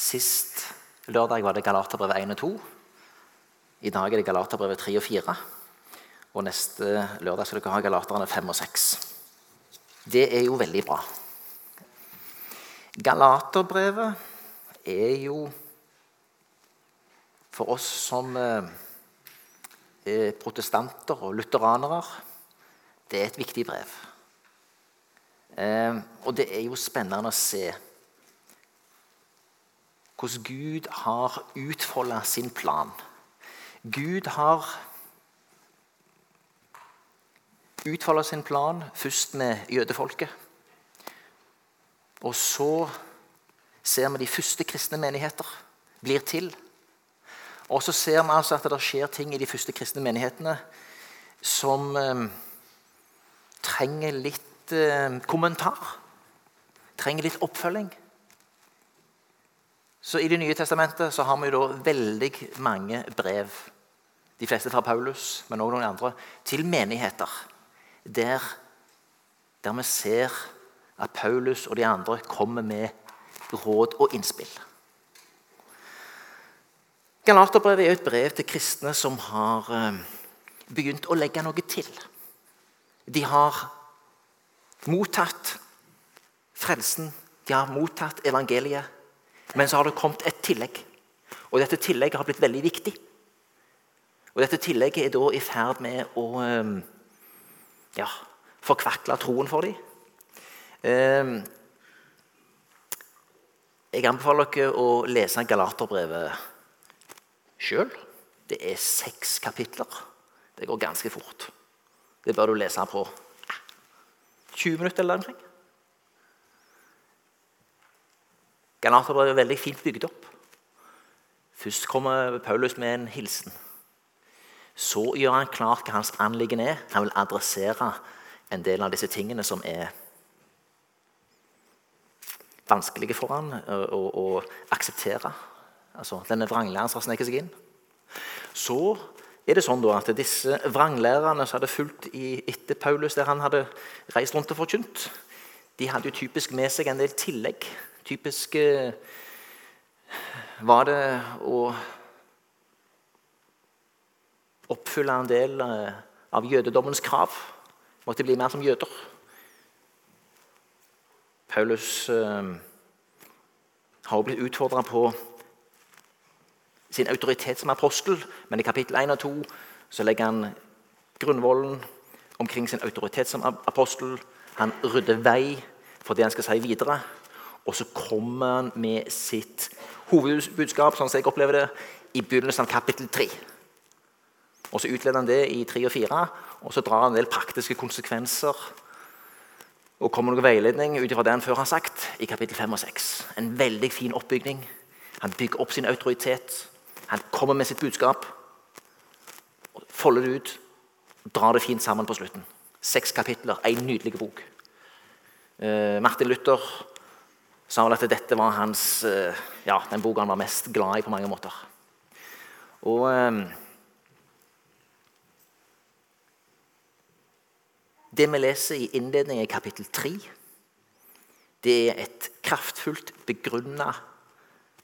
Sist lørdag var det Galaterbrevet 1 og 2. I dag er det Galaterbrevet 3 og 4. Og neste lørdag skal dere ha Galaterne 5 og 6. Det er jo veldig bra. Galaterbrevet er jo for oss som eh, er protestanter og lutheranere det er et viktig brev. Eh, og det er jo spennende å se hvordan Gud har utfolda sin plan. Gud har utfolda sin plan først med jødefolket. Og så ser vi de første kristne menigheter blir til. Og så ser vi altså at det skjer ting i de første kristne menighetene som eh, trenger litt eh, kommentar. Trenger litt oppfølging. Så I Det nye testamentet så har vi da veldig mange brev, de fleste fra Paulus, men også noen andre, til menigheter. Der, der vi ser at Paulus og de andre kommer med råd og innspill. Galaterbrevet er et brev til kristne som har eh, begynt å legge noe til. De har mottatt frelsen, de har mottatt evangeliet. Men så har det kommet et tillegg. Og dette tillegget har blitt veldig viktig. Og dette tillegget er da i ferd med å ehm, ja, forkvakle troen for dem. Ehm, jeg anbefaler dere å lese Galaterbrevet sjøl. Det er seks kapitler. Det går ganske fort. Det bør du lese på 20 minutter eller omkring. Galaterbrevet er veldig fint bygd opp. Først kommer Paulus med en hilsen. Så gjør han klart hva hans anliggende er. Han vil adressere en del av disse tingene som er vanskelige for han å, å akseptere. Altså denne vranglæren som har sneket seg inn. Så er det sånn at disse vranglærerne som hadde fulgt i, etter Paulus der han hadde reist rundt og forkynt, de hadde jo typisk med seg en del tillegg Typisk var det å oppfylle en del eh, av jødedommens krav. Måtte bli mer som jøder. Paulus eh, har blitt utfordra på sin autoritet som apostel, men i kapittel 1 og 2 så legger han grunnvollen omkring sin autoritet som apostel. Han rydder vei for det han skal si videre. Og så kommer han med sitt hovedbudskap sånn som jeg opplever det, i begynnelsen av kapittel 3. Og Så utleder han det i 3 og 4, og så drar han en del praktiske konsekvenser og kommer noe veiledning ut ifra det han før har sagt i kapittel 5 og 6. En veldig fin oppbygning. Han bygger opp sin autoritet. Han kommer med sitt budskap. Folder det ut. Drar det fint sammen på slutten. Seks kapitler, en nydelig bok. Uh, Martin Luther sa vel at dette var hans, eh, ja, den boka han var mest glad i på mange måter. Og eh, Det vi leser i innledningen i kapittel 3, det er et kraftfullt begrunna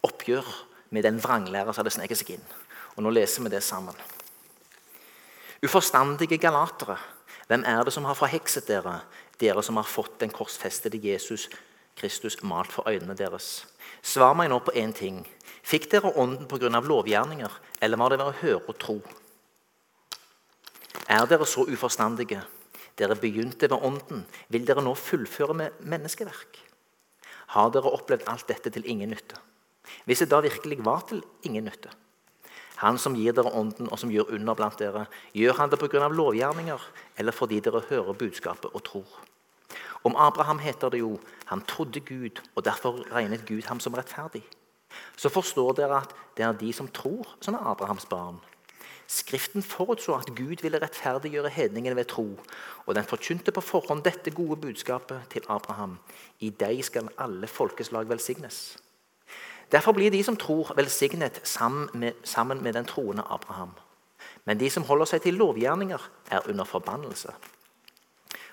oppgjør med den vranglæra som hadde sneket seg inn. Og Nå leser vi det sammen. Uforstandige galatere, hvem er det som har forhekset dere, dere som har fått den korsfestede Jesus Kristus malt for øynene deres. Svar meg nå på én ting. Fikk dere ånden pga. lovgjerninger, eller var det ved å høre og tro? Er dere så uforstandige? Dere begynte ved ånden. Vil dere nå fullføre med menneskeverk? Har dere opplevd alt dette til ingen nytte? Hvis det da virkelig var til ingen nytte? Han som gir dere ånden, og som gjør under blant dere, gjør han det pga. lovgjerninger, eller fordi dere hører budskapet og tror? Om Abraham heter det jo han trodde Gud, og derfor regnet Gud ham som rettferdig. Så forstår dere at det er de som tror, som er Abrahams barn. Skriften forutså at Gud ville rettferdiggjøre hedningene ved tro, og den forkynte på forhånd dette gode budskapet til Abraham. I deg skal alle folkeslag velsignes. Derfor blir de som tror, velsignet sammen med, sammen med den troende Abraham. Men de som holder seg til lovgjerninger, er under forbannelse.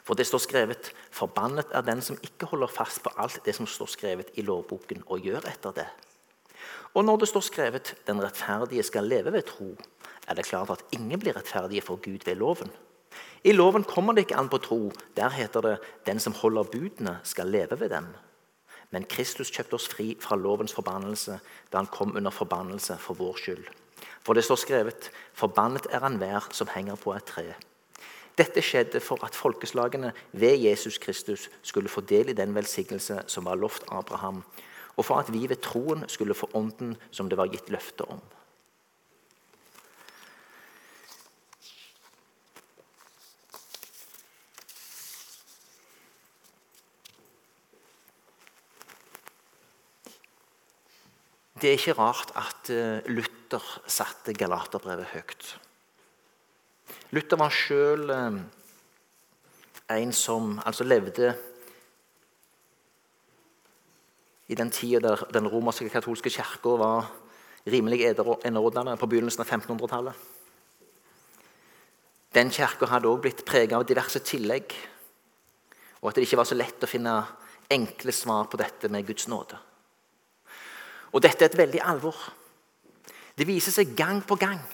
For det står skrevet 'Forbannet er den som ikke holder fast på alt det som står skrevet i lovboken, og gjør etter det'. Og når det står skrevet 'den rettferdige skal leve ved tro', er det klart at ingen blir rettferdige for Gud ved loven. I loven kommer det ikke an på tro. Der heter det 'den som holder budene, skal leve ved dem'. Men Kristus kjøpte oss fri fra lovens forbannelse da han kom under forbannelse for vår skyld. For det står skrevet 'Forbannet er enhver som henger på et tre'. Dette skjedde for at folkeslagene ved Jesus Kristus skulle få del i den velsignelse som var lovt Abraham, og for at vi ved troen skulle få ånden som det var gitt løfte om. Det er ikke rart at eh, Luther satte Galaterbrevet høyt. Luther var sjøl eh, en som altså levde i den tida der den romerske katolske kirka var rimelig enerådende på begynnelsen av 1500-tallet. Den kirka hadde også blitt preget av diverse tillegg, og at det ikke var så lett å finne enkle svar på dette med Guds nåde. Og dette er et veldig alvor. Det viser seg gang på gang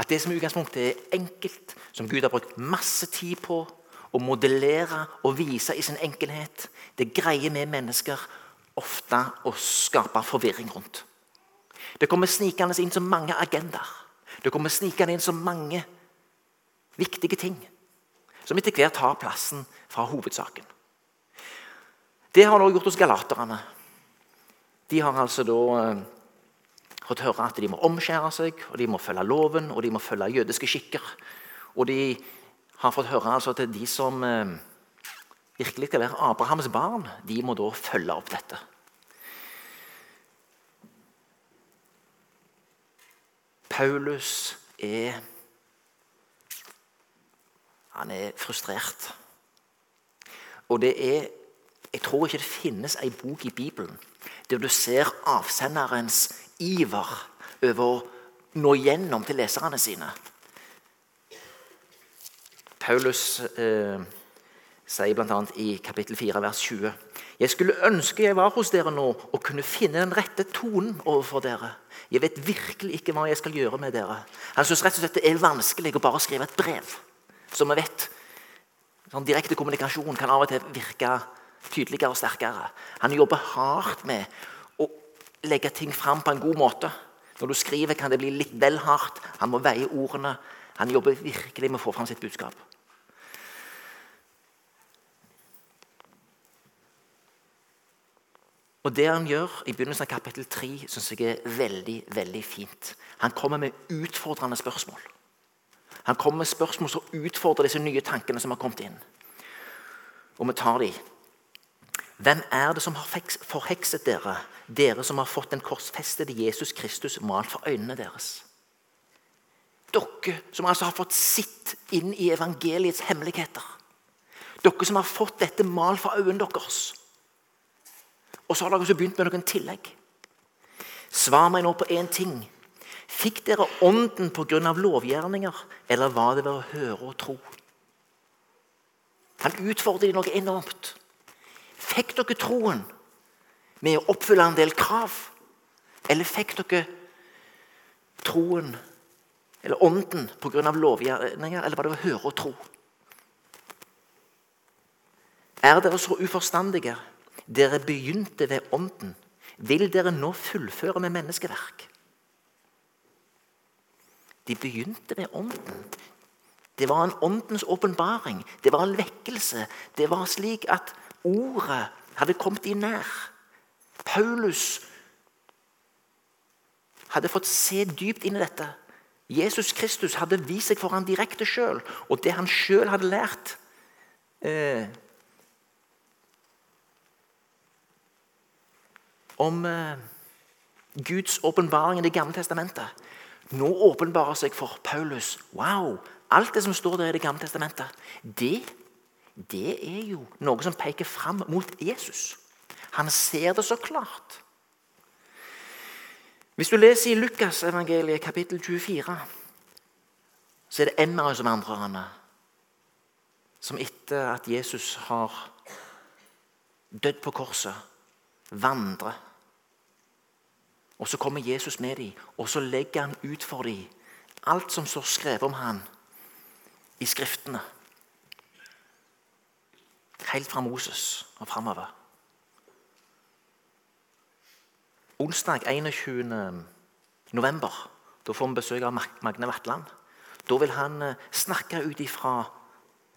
at det som i utgangspunktet er enkelt, som Gud har brukt masse tid på å modellere og vise i sin enkelhet, det greier vi mennesker ofte å skape forvirring rundt. Det kommer snikende inn så mange agendaer. Det kommer snikende inn så mange viktige ting som etter hvert tar plassen fra hovedsaken. Det har nå gjort hos galaterne. De har altså da eh, fått høre at de må omskjære seg, og de må følge loven og de må følge jødiske skikker. Og de har fått høre altså at de som eh, virkelig skal være Abrahams barn, de må da følge opp dette. Paulus er Han er frustrert. Og det er Jeg tror ikke det finnes ei bok i Bibelen der du ser avsenderens iver over å nå gjennom til leserne sine. Paulus eh, sier bl.a. i kapittel 4, vers 20.: Jeg skulle ønske jeg var hos dere nå og kunne finne den rette tonen overfor dere. Jeg vet virkelig ikke hva jeg skal gjøre med dere. Han syns rett og slett det er vanskelig å bare skrive et brev. Som vi vet, sånn Direkte kommunikasjon kan av og til virke tydeligere og sterkere. Han jobber hardt med legge ting fram på en god måte. Når du skriver, kan det bli litt vel hardt. Han må veie ordene. Han jobber virkelig med å få fram sitt budskap. Og Det han gjør i begynnelsen av kapittel 3, syns jeg er veldig veldig fint. Han kommer med utfordrende spørsmål. Han kommer med spørsmål som utfordrer disse nye tankene som har kommet inn. Og vi tar dem hvem er det som har forhekset dere, dere som har fått den korsfestede Jesus Kristus malt for øynene deres? Dere som altså har fått sitt inn i evangeliets hemmeligheter. Dere som har fått dette malt for øynene deres. Og så har dere også begynt med noen tillegg. Svar meg nå på én ting. Fikk dere ånden pga. lovgjerninger, eller var det ved å høre og tro? Han utfordrer noe enormt. Fikk dere troen med å oppfylle en del krav? Eller fikk dere troen eller ånden pga. lovgjerninger, eller var det å høre og tro? Er dere så uforstandige? Dere begynte ved ånden. Vil dere nå fullføre med menneskeverk? De begynte ved ånden. Det var en åndens åpenbaring. Det var en vekkelse. Det var slik at Ordet hadde kommet de nær. Paulus hadde fått se dypt inn i dette. Jesus Kristus hadde vist seg for ham direkte sjøl, og det han sjøl hadde lært eh, Om eh, Guds åpenbaring i Det gamle testamentet. Nå åpenbarer seg for Paulus. Wow! Alt det som står der i Det gamle testamentet, det det er jo noe som peker fram mot Jesus. Han ser det så klart. Hvis du leser i Lukasevangeliet kapittel 24, så er det Emmaus-vandrerne som etter at Jesus har dødd på korset, vandrer Og så kommer Jesus med dem, og så legger han ut for dem alt som står skrevet om ham i Skriftene. Helt fra Moses og framover. Onsdag 21. november da får vi besøk av Magne Vatland. Da vil han eh, snakke ut ifra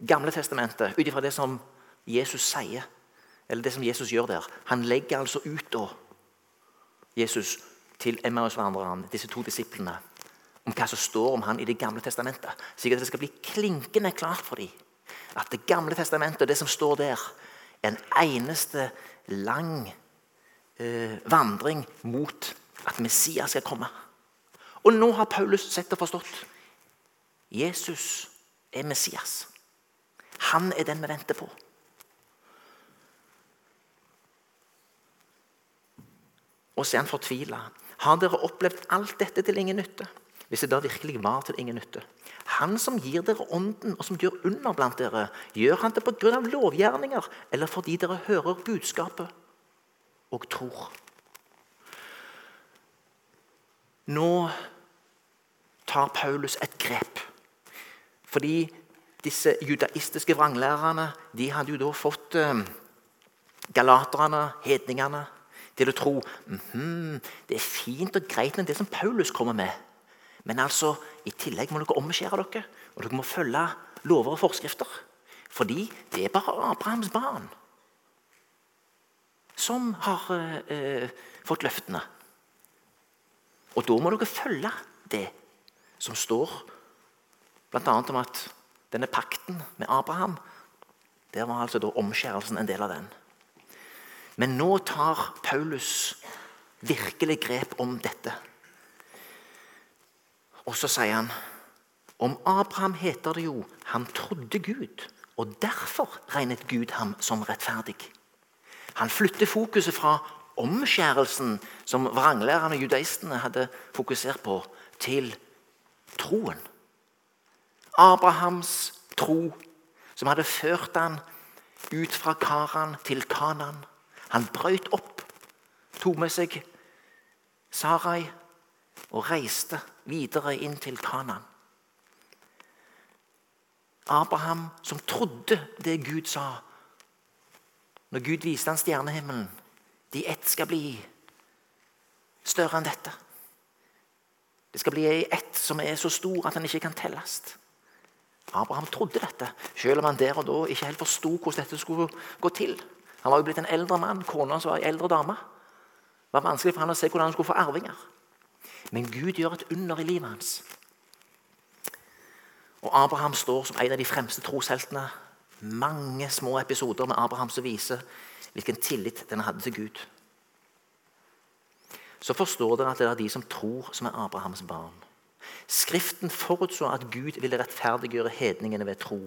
Gamle testamentet, ut ifra det som Jesus sier. Eller det som Jesus gjør der. Han legger altså ut da Jesus til Emmaus-vandreren, disse to disiplene, om hva som står om han i Det gamle testamentet. Slik at det skal bli klinkende klart for dem at Det gamle testamentet og det som står der, er en eneste lang eh, vandring mot at Messias skal komme. Og nå har Paulus sett og forstått. Jesus er Messias. Han er den vi venter på. Og så er han fortvila. Har dere opplevd alt dette til ingen nytte? Hvis det da virkelig var til ingen nytte. Han som gir dere ånden, og som gjør under blant dere, gjør han det pga. lovgjerninger eller fordi dere hører budskapet og tror? Nå tar Paulus et grep. Fordi disse judaistiske vranglærerne de hadde jo da fått eh, galaterne, hedningene, til å tro mm -hmm, det er fint og greit med det som Paulus kommer med. Men altså, i tillegg må dere omskjære dere, og dere må følge lover og forskrifter. Fordi det er bare Abrahams barn som har eh, fått løftene. Og da må dere følge det som står bl.a. om at denne pakten med Abraham der var altså da omskjærelsen en del av den. Men nå tar Paulus virkelig grep om dette. Og så sier han om Abraham heter det jo han trodde Gud, og derfor regnet Gud ham som rettferdig. Han flytter fokuset fra omskjærelsen som vranglærerne judaistene hadde fokusert på, til troen. Abrahams tro, som hadde ført han ut fra Karan til Kanan. Han brøt opp, tok med seg Sarai og reiste videre inn til Kanan. Abraham som trodde det Gud sa når Gud viste han stjernehimmelen. De ett skal bli større enn dette. Det skal bli ei ett som er så stor at den ikke kan telles. Abraham trodde dette, selv om han der og da ikke helt forsto hvordan dette skulle gå til. Han var jo blitt en eldre mann, kona som var ei eldre dame. Det var vanskelig for han å se hvordan han skulle få arvinger. Men Gud gjør et under i livet hans. Og Abraham står som en av de fremste trosheltene. Mange små episoder med Abraham som viser hvilken tillit den hadde til Gud så forstår dere at det er de som tror, som er Abrahams barn. Skriften forutså at Gud ville rettferdiggjøre hedningene ved tro,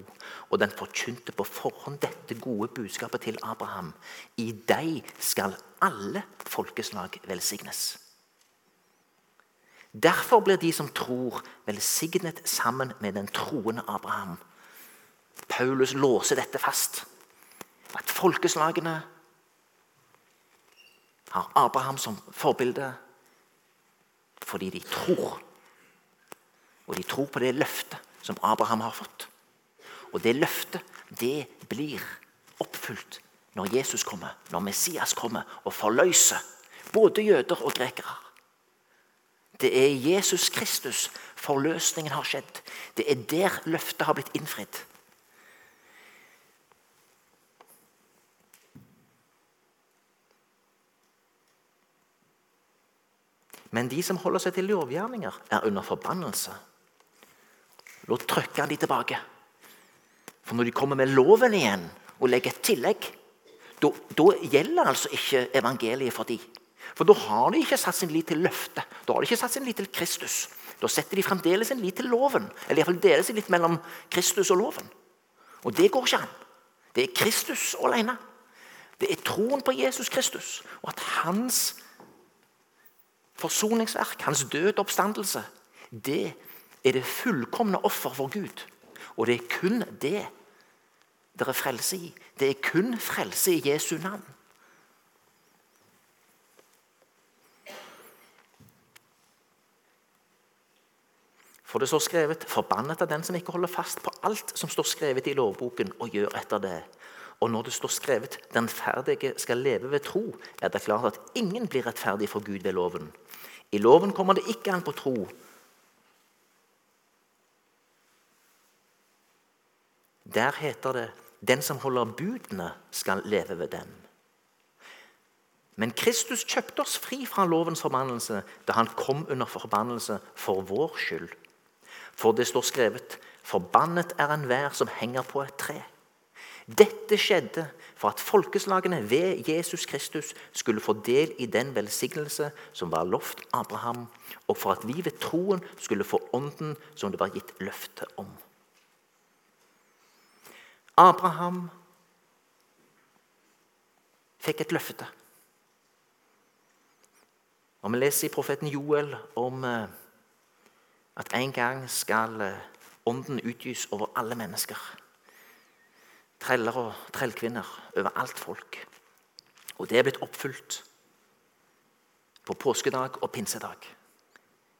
og den forkynte på forhånd dette gode budskapet til Abraham. I deg skal alle folkeslag velsignes. Derfor blir de som tror, velsignet sammen med den troende Abraham. Paulus låser dette fast. At folkeslagene har Abraham som forbilde fordi de tror. Og de tror på det løftet som Abraham har fått. Og det løftet, det blir oppfylt når Jesus kommer, når Messias kommer og forløser både jøder og grekere. Det er Jesus Kristus forløsningen har skjedd. Det er der løftet har blitt innfridd. Men de som holder seg til lovgjerninger, er under forbannelse. Da trykker han de tilbake. For når de kommer med loven igjen og legger et tillegg, da, gjelder altså ikke evangeliet for dem. For da har de ikke satt sin lit til løftet. Da har de ikke satt sin lit til Kristus. Da setter de fremdeles sin lit til loven. Eller iallfall deler seg litt mellom Kristus og loven. Og det går ikke an. Det er Kristus alene. Det er troen på Jesus Kristus og at hans forsoningsverk, hans død oppstandelse, det er det fullkomne offer for Gud. Og det er kun det det er frelse i. Det er kun frelse i Jesu navn. For det står skrevet 'Forbannet er den som ikke holder fast på alt som står skrevet i lovboken, og gjør etter det'. Og når det står skrevet 'Den ferdige skal leve ved tro', er det klart at ingen blir rettferdig for Gud ved loven. I loven kommer det ikke an på tro. Der heter det 'Den som holder budene, skal leve ved dem'. Men Kristus kjøpte oss fri fra lovens forbannelse da han kom under forbannelse for vår skyld. For det står skrevet:" Forbannet er enhver som henger på et tre. Dette skjedde for at folkeslagene ved Jesus Kristus skulle få del i den velsignelse som var lovt Abraham, og for at vi ved troen skulle få ånden som det var gitt løfte om. Abraham fikk et løfte. Og Vi leser i profeten Joel om eh, at en gang skal eh, ånden utgis over alle mennesker. Treller og trellkvinner over alt folk. Og det er blitt oppfylt på påskedag og pinsedag.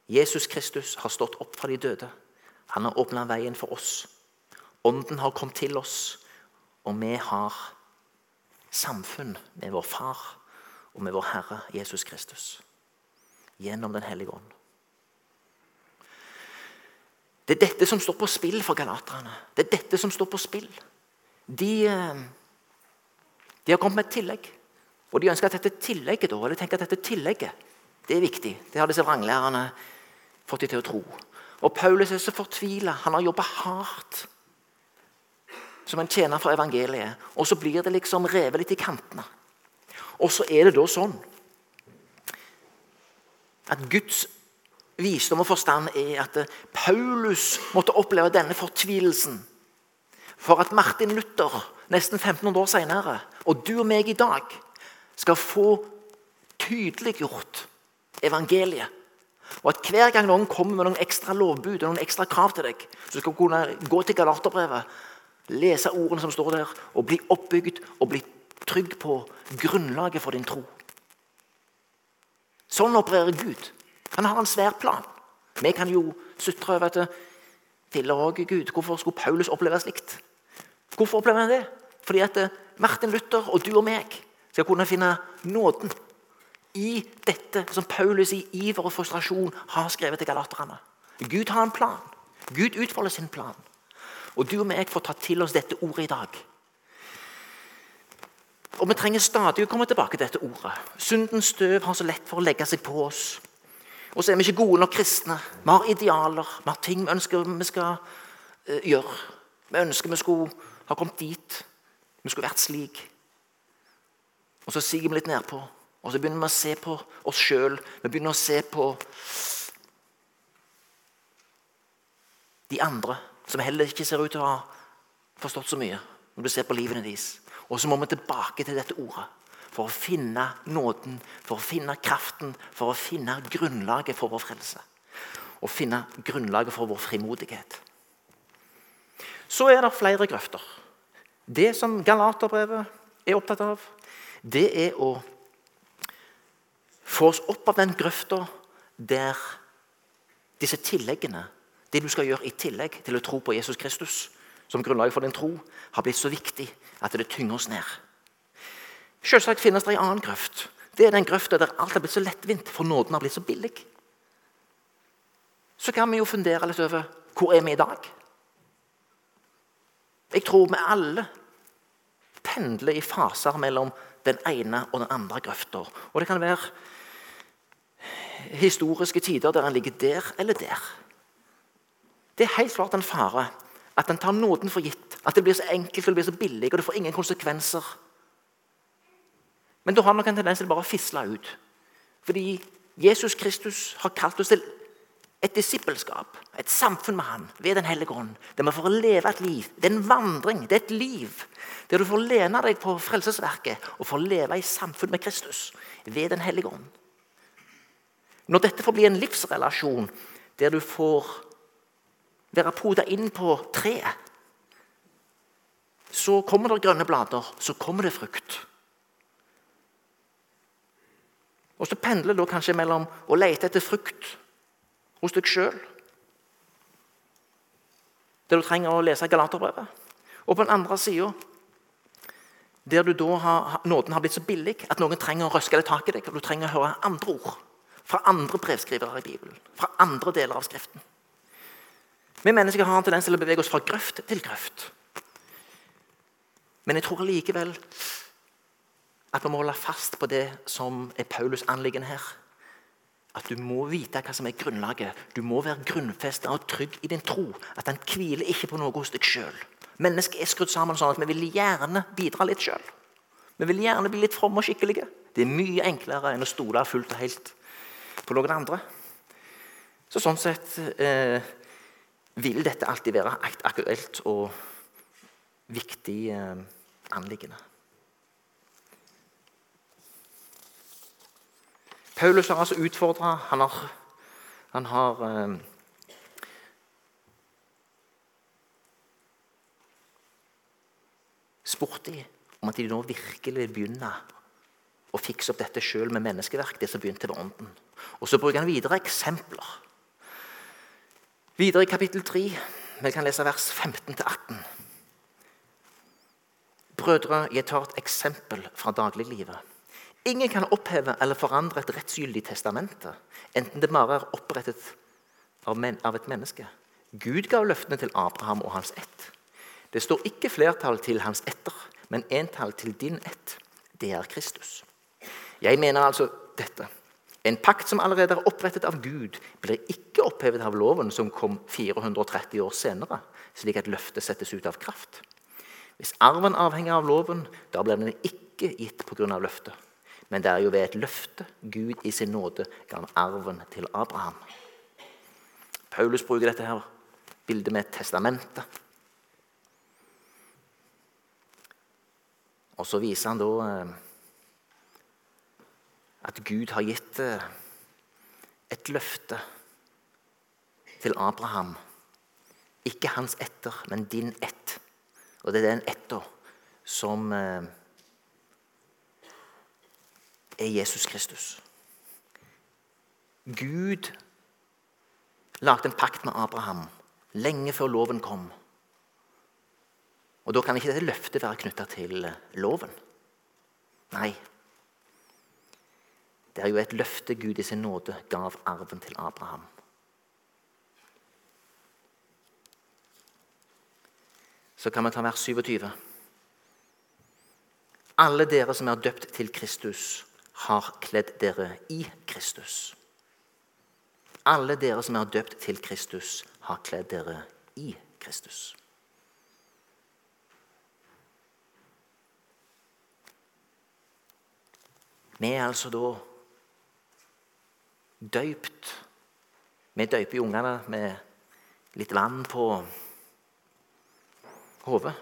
Jesus Kristus har stått opp fra de døde. Han har åpna veien for oss. Ånden har kommet til oss, og vi har samfunn med vår Far og med vår Herre Jesus Kristus gjennom Den hellige ånd. Det er dette som står på spill for galaterne. Det er dette som står på spill. De, eh, de har kommet med et tillegg. Og de ønsker at dette tillegget da, eller tenker at dette tillegget det er viktig. Det har disse vranglærerne fått de til å tro. Og Paulus er så fortvila. Han har jobba hardt som en tjener for evangeliet. Og så blir det liksom revet litt i kantene. Og så er det da sånn at Guds visdom og forstand er at Paulus måtte oppleve denne fortvilelsen for at Martin Luther nesten 1500 år senere, og du og meg i dag, skal få tydeliggjort evangeliet. Og at hver gang noen kommer med noen ekstra lovbud og noen ekstra krav til deg, så skal du kunne gå til Galaterbrevet, lese ordene som står der, og bli oppbygd og bli trygg på grunnlaget for din tro. Sånn opererer Gud. Han har en svær plan. Vi kan jo sutre over at Filler òg Gud. Hvorfor skulle Paulus oppleve slikt? Hvorfor opplever han det? Fordi at Martin Luther og du og meg skal kunne finne nåden i dette som Paulus i iver og frustrasjon har skrevet til galaterne. Gud har en plan. Gud utfolder sin plan. Og du og meg får ta til oss dette ordet i dag. Og Vi trenger stadig å komme tilbake til dette ordet. Syndens støv har så lett for å legge seg på oss. Og så er vi ikke gode nok kristne. Vi har idealer, vi har ting vi ønsker vi skal uh, gjøre. Vi ønsker vi skulle ha kommet dit. Vi skulle vært slik. Og så siger vi litt nedpå. Og så begynner vi å se på oss sjøl. Vi begynner å se på de andre, som heller ikke ser ut til å ha forstått så mye. Når du ser på livene deres. Og så må vi tilbake til dette ordet for å finne nåden, for å finne kraften, for å finne grunnlaget for vår frelse. Og finne grunnlaget for vår frimodighet. Så er det flere grøfter. Det som Galaterbrevet er opptatt av, det er å få oss opp av den grøfta der disse tilleggene, det du skal gjøre i tillegg til å tro på Jesus Kristus som grunnlag for din tro, har blitt så viktig at det tynger oss ned. Selvsagt finnes det en annen grøft. Det er den grøfta der alt har blitt så lettvint, for nåden har blitt så billig. Så kan vi jo fundere litt over hvor er vi i dag. Jeg tror vi alle pendler i faser mellom den ene og den andre grøfta. Og det kan være historiske tider der en ligger der eller der. Det er helt klart en fare at en tar nåden for gitt. At det blir så enkelt og det blir så billig, og det får ingen konsekvenser. Men da har nok en tendens til bare å fisle ut. Fordi Jesus Kristus har kalt oss til et disippelskap, et samfunn med Han ved Den hellige ånd. Der vi får leve et liv. Det er en vandring, det er et liv. Der du får lene deg på frelsesverket og får leve i samfunn med Kristus ved Den hellige ånd. Når dette får bli en livsrelasjon der du får være poda inn på treet, så kommer det grønne blader, så kommer det frukt. Og så pendler du kanskje mellom å lete etter frukt hos deg sjøl der du trenger å lese Galaterbrevet. Og på den andre sida der du da har, nåden har blitt så billig at noen trenger å røske deg tak i deg, og du trenger å høre andre ord fra andre brevskrivere i Bibelen, fra andre deler av Skriften. Vi mennesker har en tendens til å bevege oss fra grøft til grøft. Men jeg tror likevel at vi må holde fast på det som er Paulus' anliggende her. At du må vite hva som er grunnlaget. Du må være grunnfesta og trygg i din tro. At den hviler ikke på noe hos deg sjøl. Mennesket er skrudd sammen sånn at vi vil gjerne bidra litt sjøl. Vi vil gjerne bli litt fromme og skikkelige. Det er mye enklere enn å stole fullt og helt på noen andre. Så Sånn sett eh, vil dette alltid være aktuelt og viktig eh, anliggende. Paulus har altså utfordra Han har, han har eh, spurt dem om at de nå virkelig vil begynne å fikse opp dette sjøl med menneskeverk, det som begynte ved Ånden. Og Så bruker han videre eksempler. Videre i kapittel 3, vi kan lese vers 15-18. Brødre, jeg tar et eksempel fra dagliglivet. Ingen kan oppheve eller forandre et rettsgyldig testamente, enten det bare er opprettet av, et menneske. Gud gav løftene til Abraham og hans ett. Det står ikke flertall til hans etter, men entall til din ett. Det er Kristus. Jeg mener altså dette. En pakt som allerede er opprettet av Gud, blir ikke opphevet av loven som kom 430 år senere, slik at løftet settes ut av kraft. Hvis arven avhenger av loven, da blir den ikke gitt pga. løftet. Men det er jo ved et løfte Gud i sin nåde ga arven til Abraham. Paulus bruker dette her bildet med testamentet. Og så viser han da eh, at Gud har gitt eh, et løfte til Abraham. Ikke hans etter, men din ett. Og det er den etter som eh, er Jesus Kristus. Gud lagde en pakt med Abraham lenge før loven kom. Og Da kan ikke dette løftet være knytta til eh, loven. Nei. Det er jo et løfte Gud i sin nåde gav arven til Abraham. Så kan vi ta vers 27. Alle dere som er døpt til Kristus, har kledd dere i Kristus. Alle dere som er døpt til Kristus, har kledd dere i Kristus. Vi er altså da døypt. Vi døyper ungene med litt vann på hodet.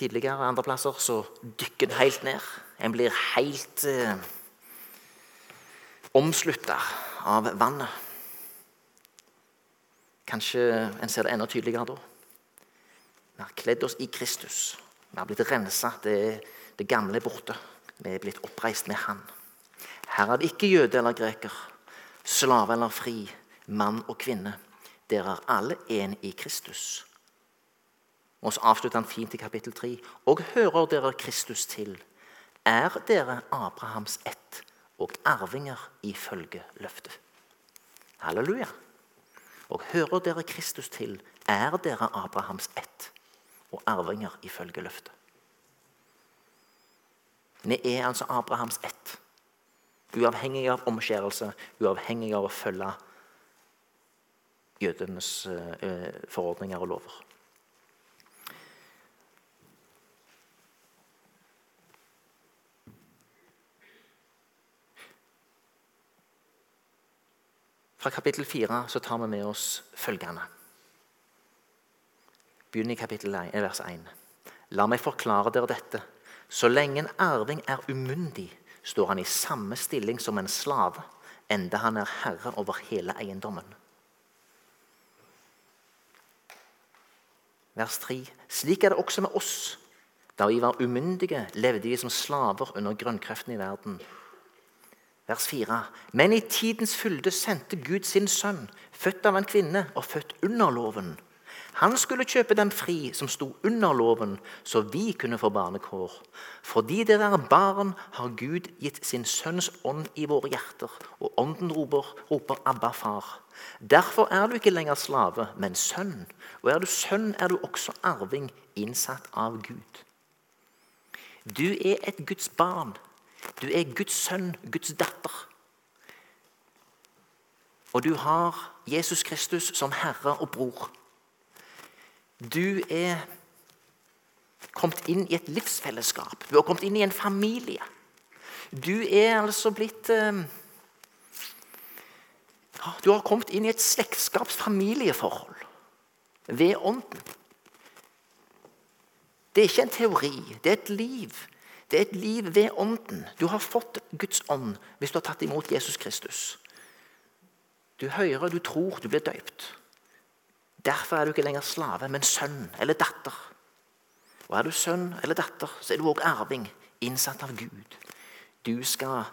Tidligere andre plasser så dykker en helt ned. En blir helt eh, omslutta av vannet. Kanskje en ser det enda tydeligere da. Vi har kledd oss i Kristus. Vi har blitt rensa. Det det gamle er borte. Vi er blitt oppreist med Han. Her er det ikke jøde eller greker, slave eller fri, mann og kvinne. Dere er alle én i Kristus. Og så avslutter han fint i kapittel 3. Og hører dere Kristus til, er dere Abrahams ett og arvinger ifølge løftet. Halleluja. Og hører dere Kristus til, er dere Abrahams ett og arvinger ifølge løftet. Vi er altså Abrahams ett. Uavhengig av omskjærelse, uavhengig av å følge jødenes uh, forordninger og lover. Fra kapittel 4 så tar vi med oss følgende. Begynn i kapittel 1, vers 1. La meg forklare dere dette. Så lenge en arving er umyndig, står han i samme stilling som en slave, enda han er herre over hele eiendommen. Vers 3. Slik er det også med oss. Da vi var umyndige, levde vi som slaver under grønnkreftene i verden. Vers 4. Men i tidens fylde sendte Gud sin sønn, født av en kvinne og født under loven. Han skulle kjøpe dem fri som sto under loven, så vi kunne få barnekår. Fordi dere er barn, har Gud gitt sin sønns ånd i våre hjerter, og ånden roper, roper 'Abba, far'. Derfor er du ikke lenger slave, men sønn. Og er du sønn, er du også arving, innsatt av Gud. Du er et Guds barn. Du er Guds sønn, Guds datter. Og du har Jesus Kristus som herre og bror. Du er kommet inn i et livsfellesskap. Du har kommet inn i en familie. Du er altså blitt eh, Du har kommet inn i et slektskapsfamilieforhold ved Ånden. Det er ikke en teori, det er et liv. Det er et liv ved Ånden. Du har fått Guds ånd hvis du har tatt imot Jesus Kristus. Du hører, du tror, du blir døypt. Derfor er du ikke lenger slave, men sønn eller datter. Og er du sønn eller datter, så er du òg arving, innsatt av Gud. Du skal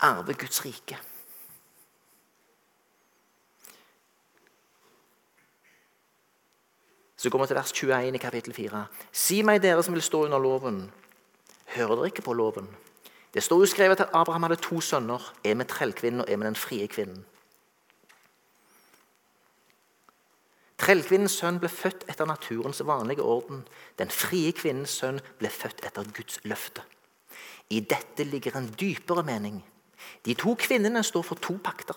arve Guds rike. Så kommer vi til vers 21 i kapittel 4. Si meg, dere som vil stå under loven, hører dere ikke på loven? Det står jo skrevet at Abraham hadde to sønner, en med trellkvinnen og en med den frie kvinnen. Trellkvinnens sønn ble født etter naturens vanlige orden. Den frie kvinnens sønn ble født etter Guds løfte. I dette ligger en dypere mening. De to kvinnene står for to pakter.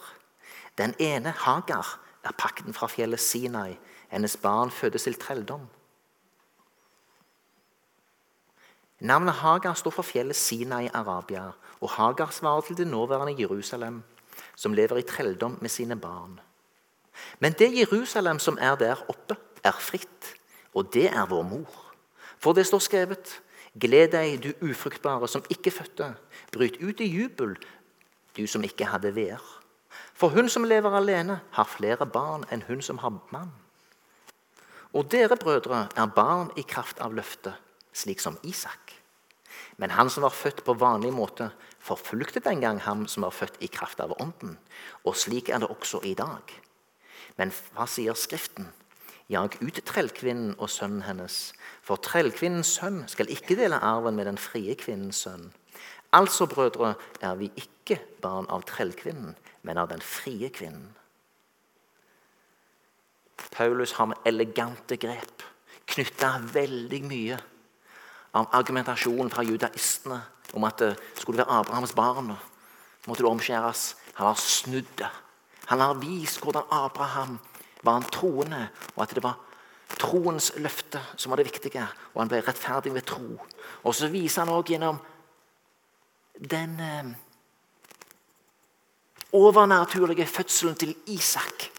Den ene, Hagar, er pakten fra fjellet Sinai. Hennes barn fødes til trelldom. Navnet Hagar står for fjellet Sina i Arabia, og Hagar svarer til det nåværende Jerusalem, som lever i trelldom med sine barn. Men det Jerusalem som er der oppe, er fritt, og det er vår mor. For det står skrevet:" Gled deg, du ufruktbare som ikke fødte. Bryt ut i jubel, du som ikke hadde veer. For hun som lever alene, har flere barn enn hun som har mann. Og dere brødre er barn i kraft av løftet, slik som Isak. Men han som var født på vanlig måte, forfulgte den gang ham som var født i kraft av ånden. Og slik er det også i dag. Men hva sier Skriften? Jag ut trellkvinnen og sønnen hennes, for trellkvinnens sønn skal ikke dele arven med den frie kvinnens sønn. Altså, brødre, er vi ikke barn av trellkvinnen, men av den frie kvinnen. Paulus har med elegante grep knytta veldig mye argumentasjonen fra judaistene om at det skulle være Abrahams barn, måtte det omskjæres. Han har snudd det han har vist hvordan Abraham var en troende, og at det var troens løfte som var det viktige. Og han ble rettferdig ved tro. Og så viser han òg gjennom den eh, overnaturlige fødselen til Isak.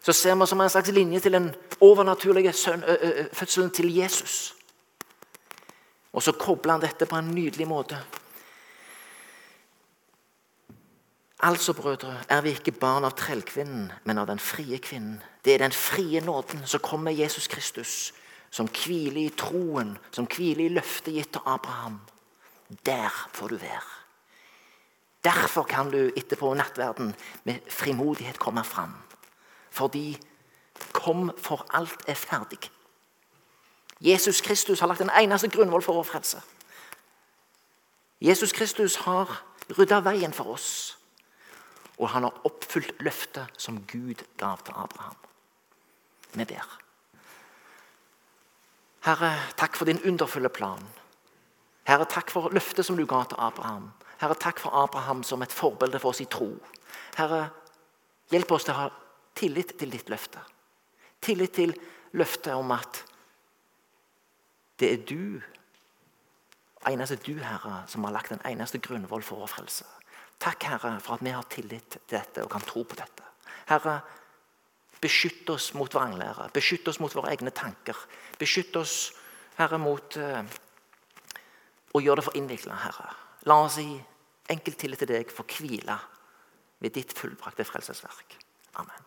Så ser vi som en slags linje til den overnaturlige søn, ø, ø, fødselen til Jesus. Og så kobler han dette på en nydelig måte. Altså, brødre, er vi ikke barn av trellkvinnen, men av den frie kvinnen. Det er den frie nåden som kommer Jesus Kristus, som hviler i troen, som hviler i løftet gitt til Abraham. Der får du være. Derfor kan du etterpå nattverden med frimodighet komme fram. Fordi kom, for alt er ferdig. Jesus Kristus har lagt en eneste grunnvoll for vår frelse. Jesus Kristus har rydda veien for oss. Og han har oppfylt løftet som Gud gav til Abraham. Vi ber. Herre, takk for din underfulle plan. Herre, takk for løftet som du ga til Abraham. Herre, takk for Abraham som et forbilde for oss i tro. Herre, hjelp oss til å ha tillit til ditt løfte. Tillit til løftet om at det er du, eneste du, Herre, som har lagt den eneste grunnvoll for vår frelse. Takk, Herre, for at vi har tillit til dette og kan tro på dette. Herre, beskytt oss mot vranglære. Beskytt oss mot våre egne tanker. Beskytt oss, Herre, mot uh, å gjøre det for innvikla, Herre. La oss i enkel tillit til deg få hvile ved ditt fullbrakte frelsesverk. Amen.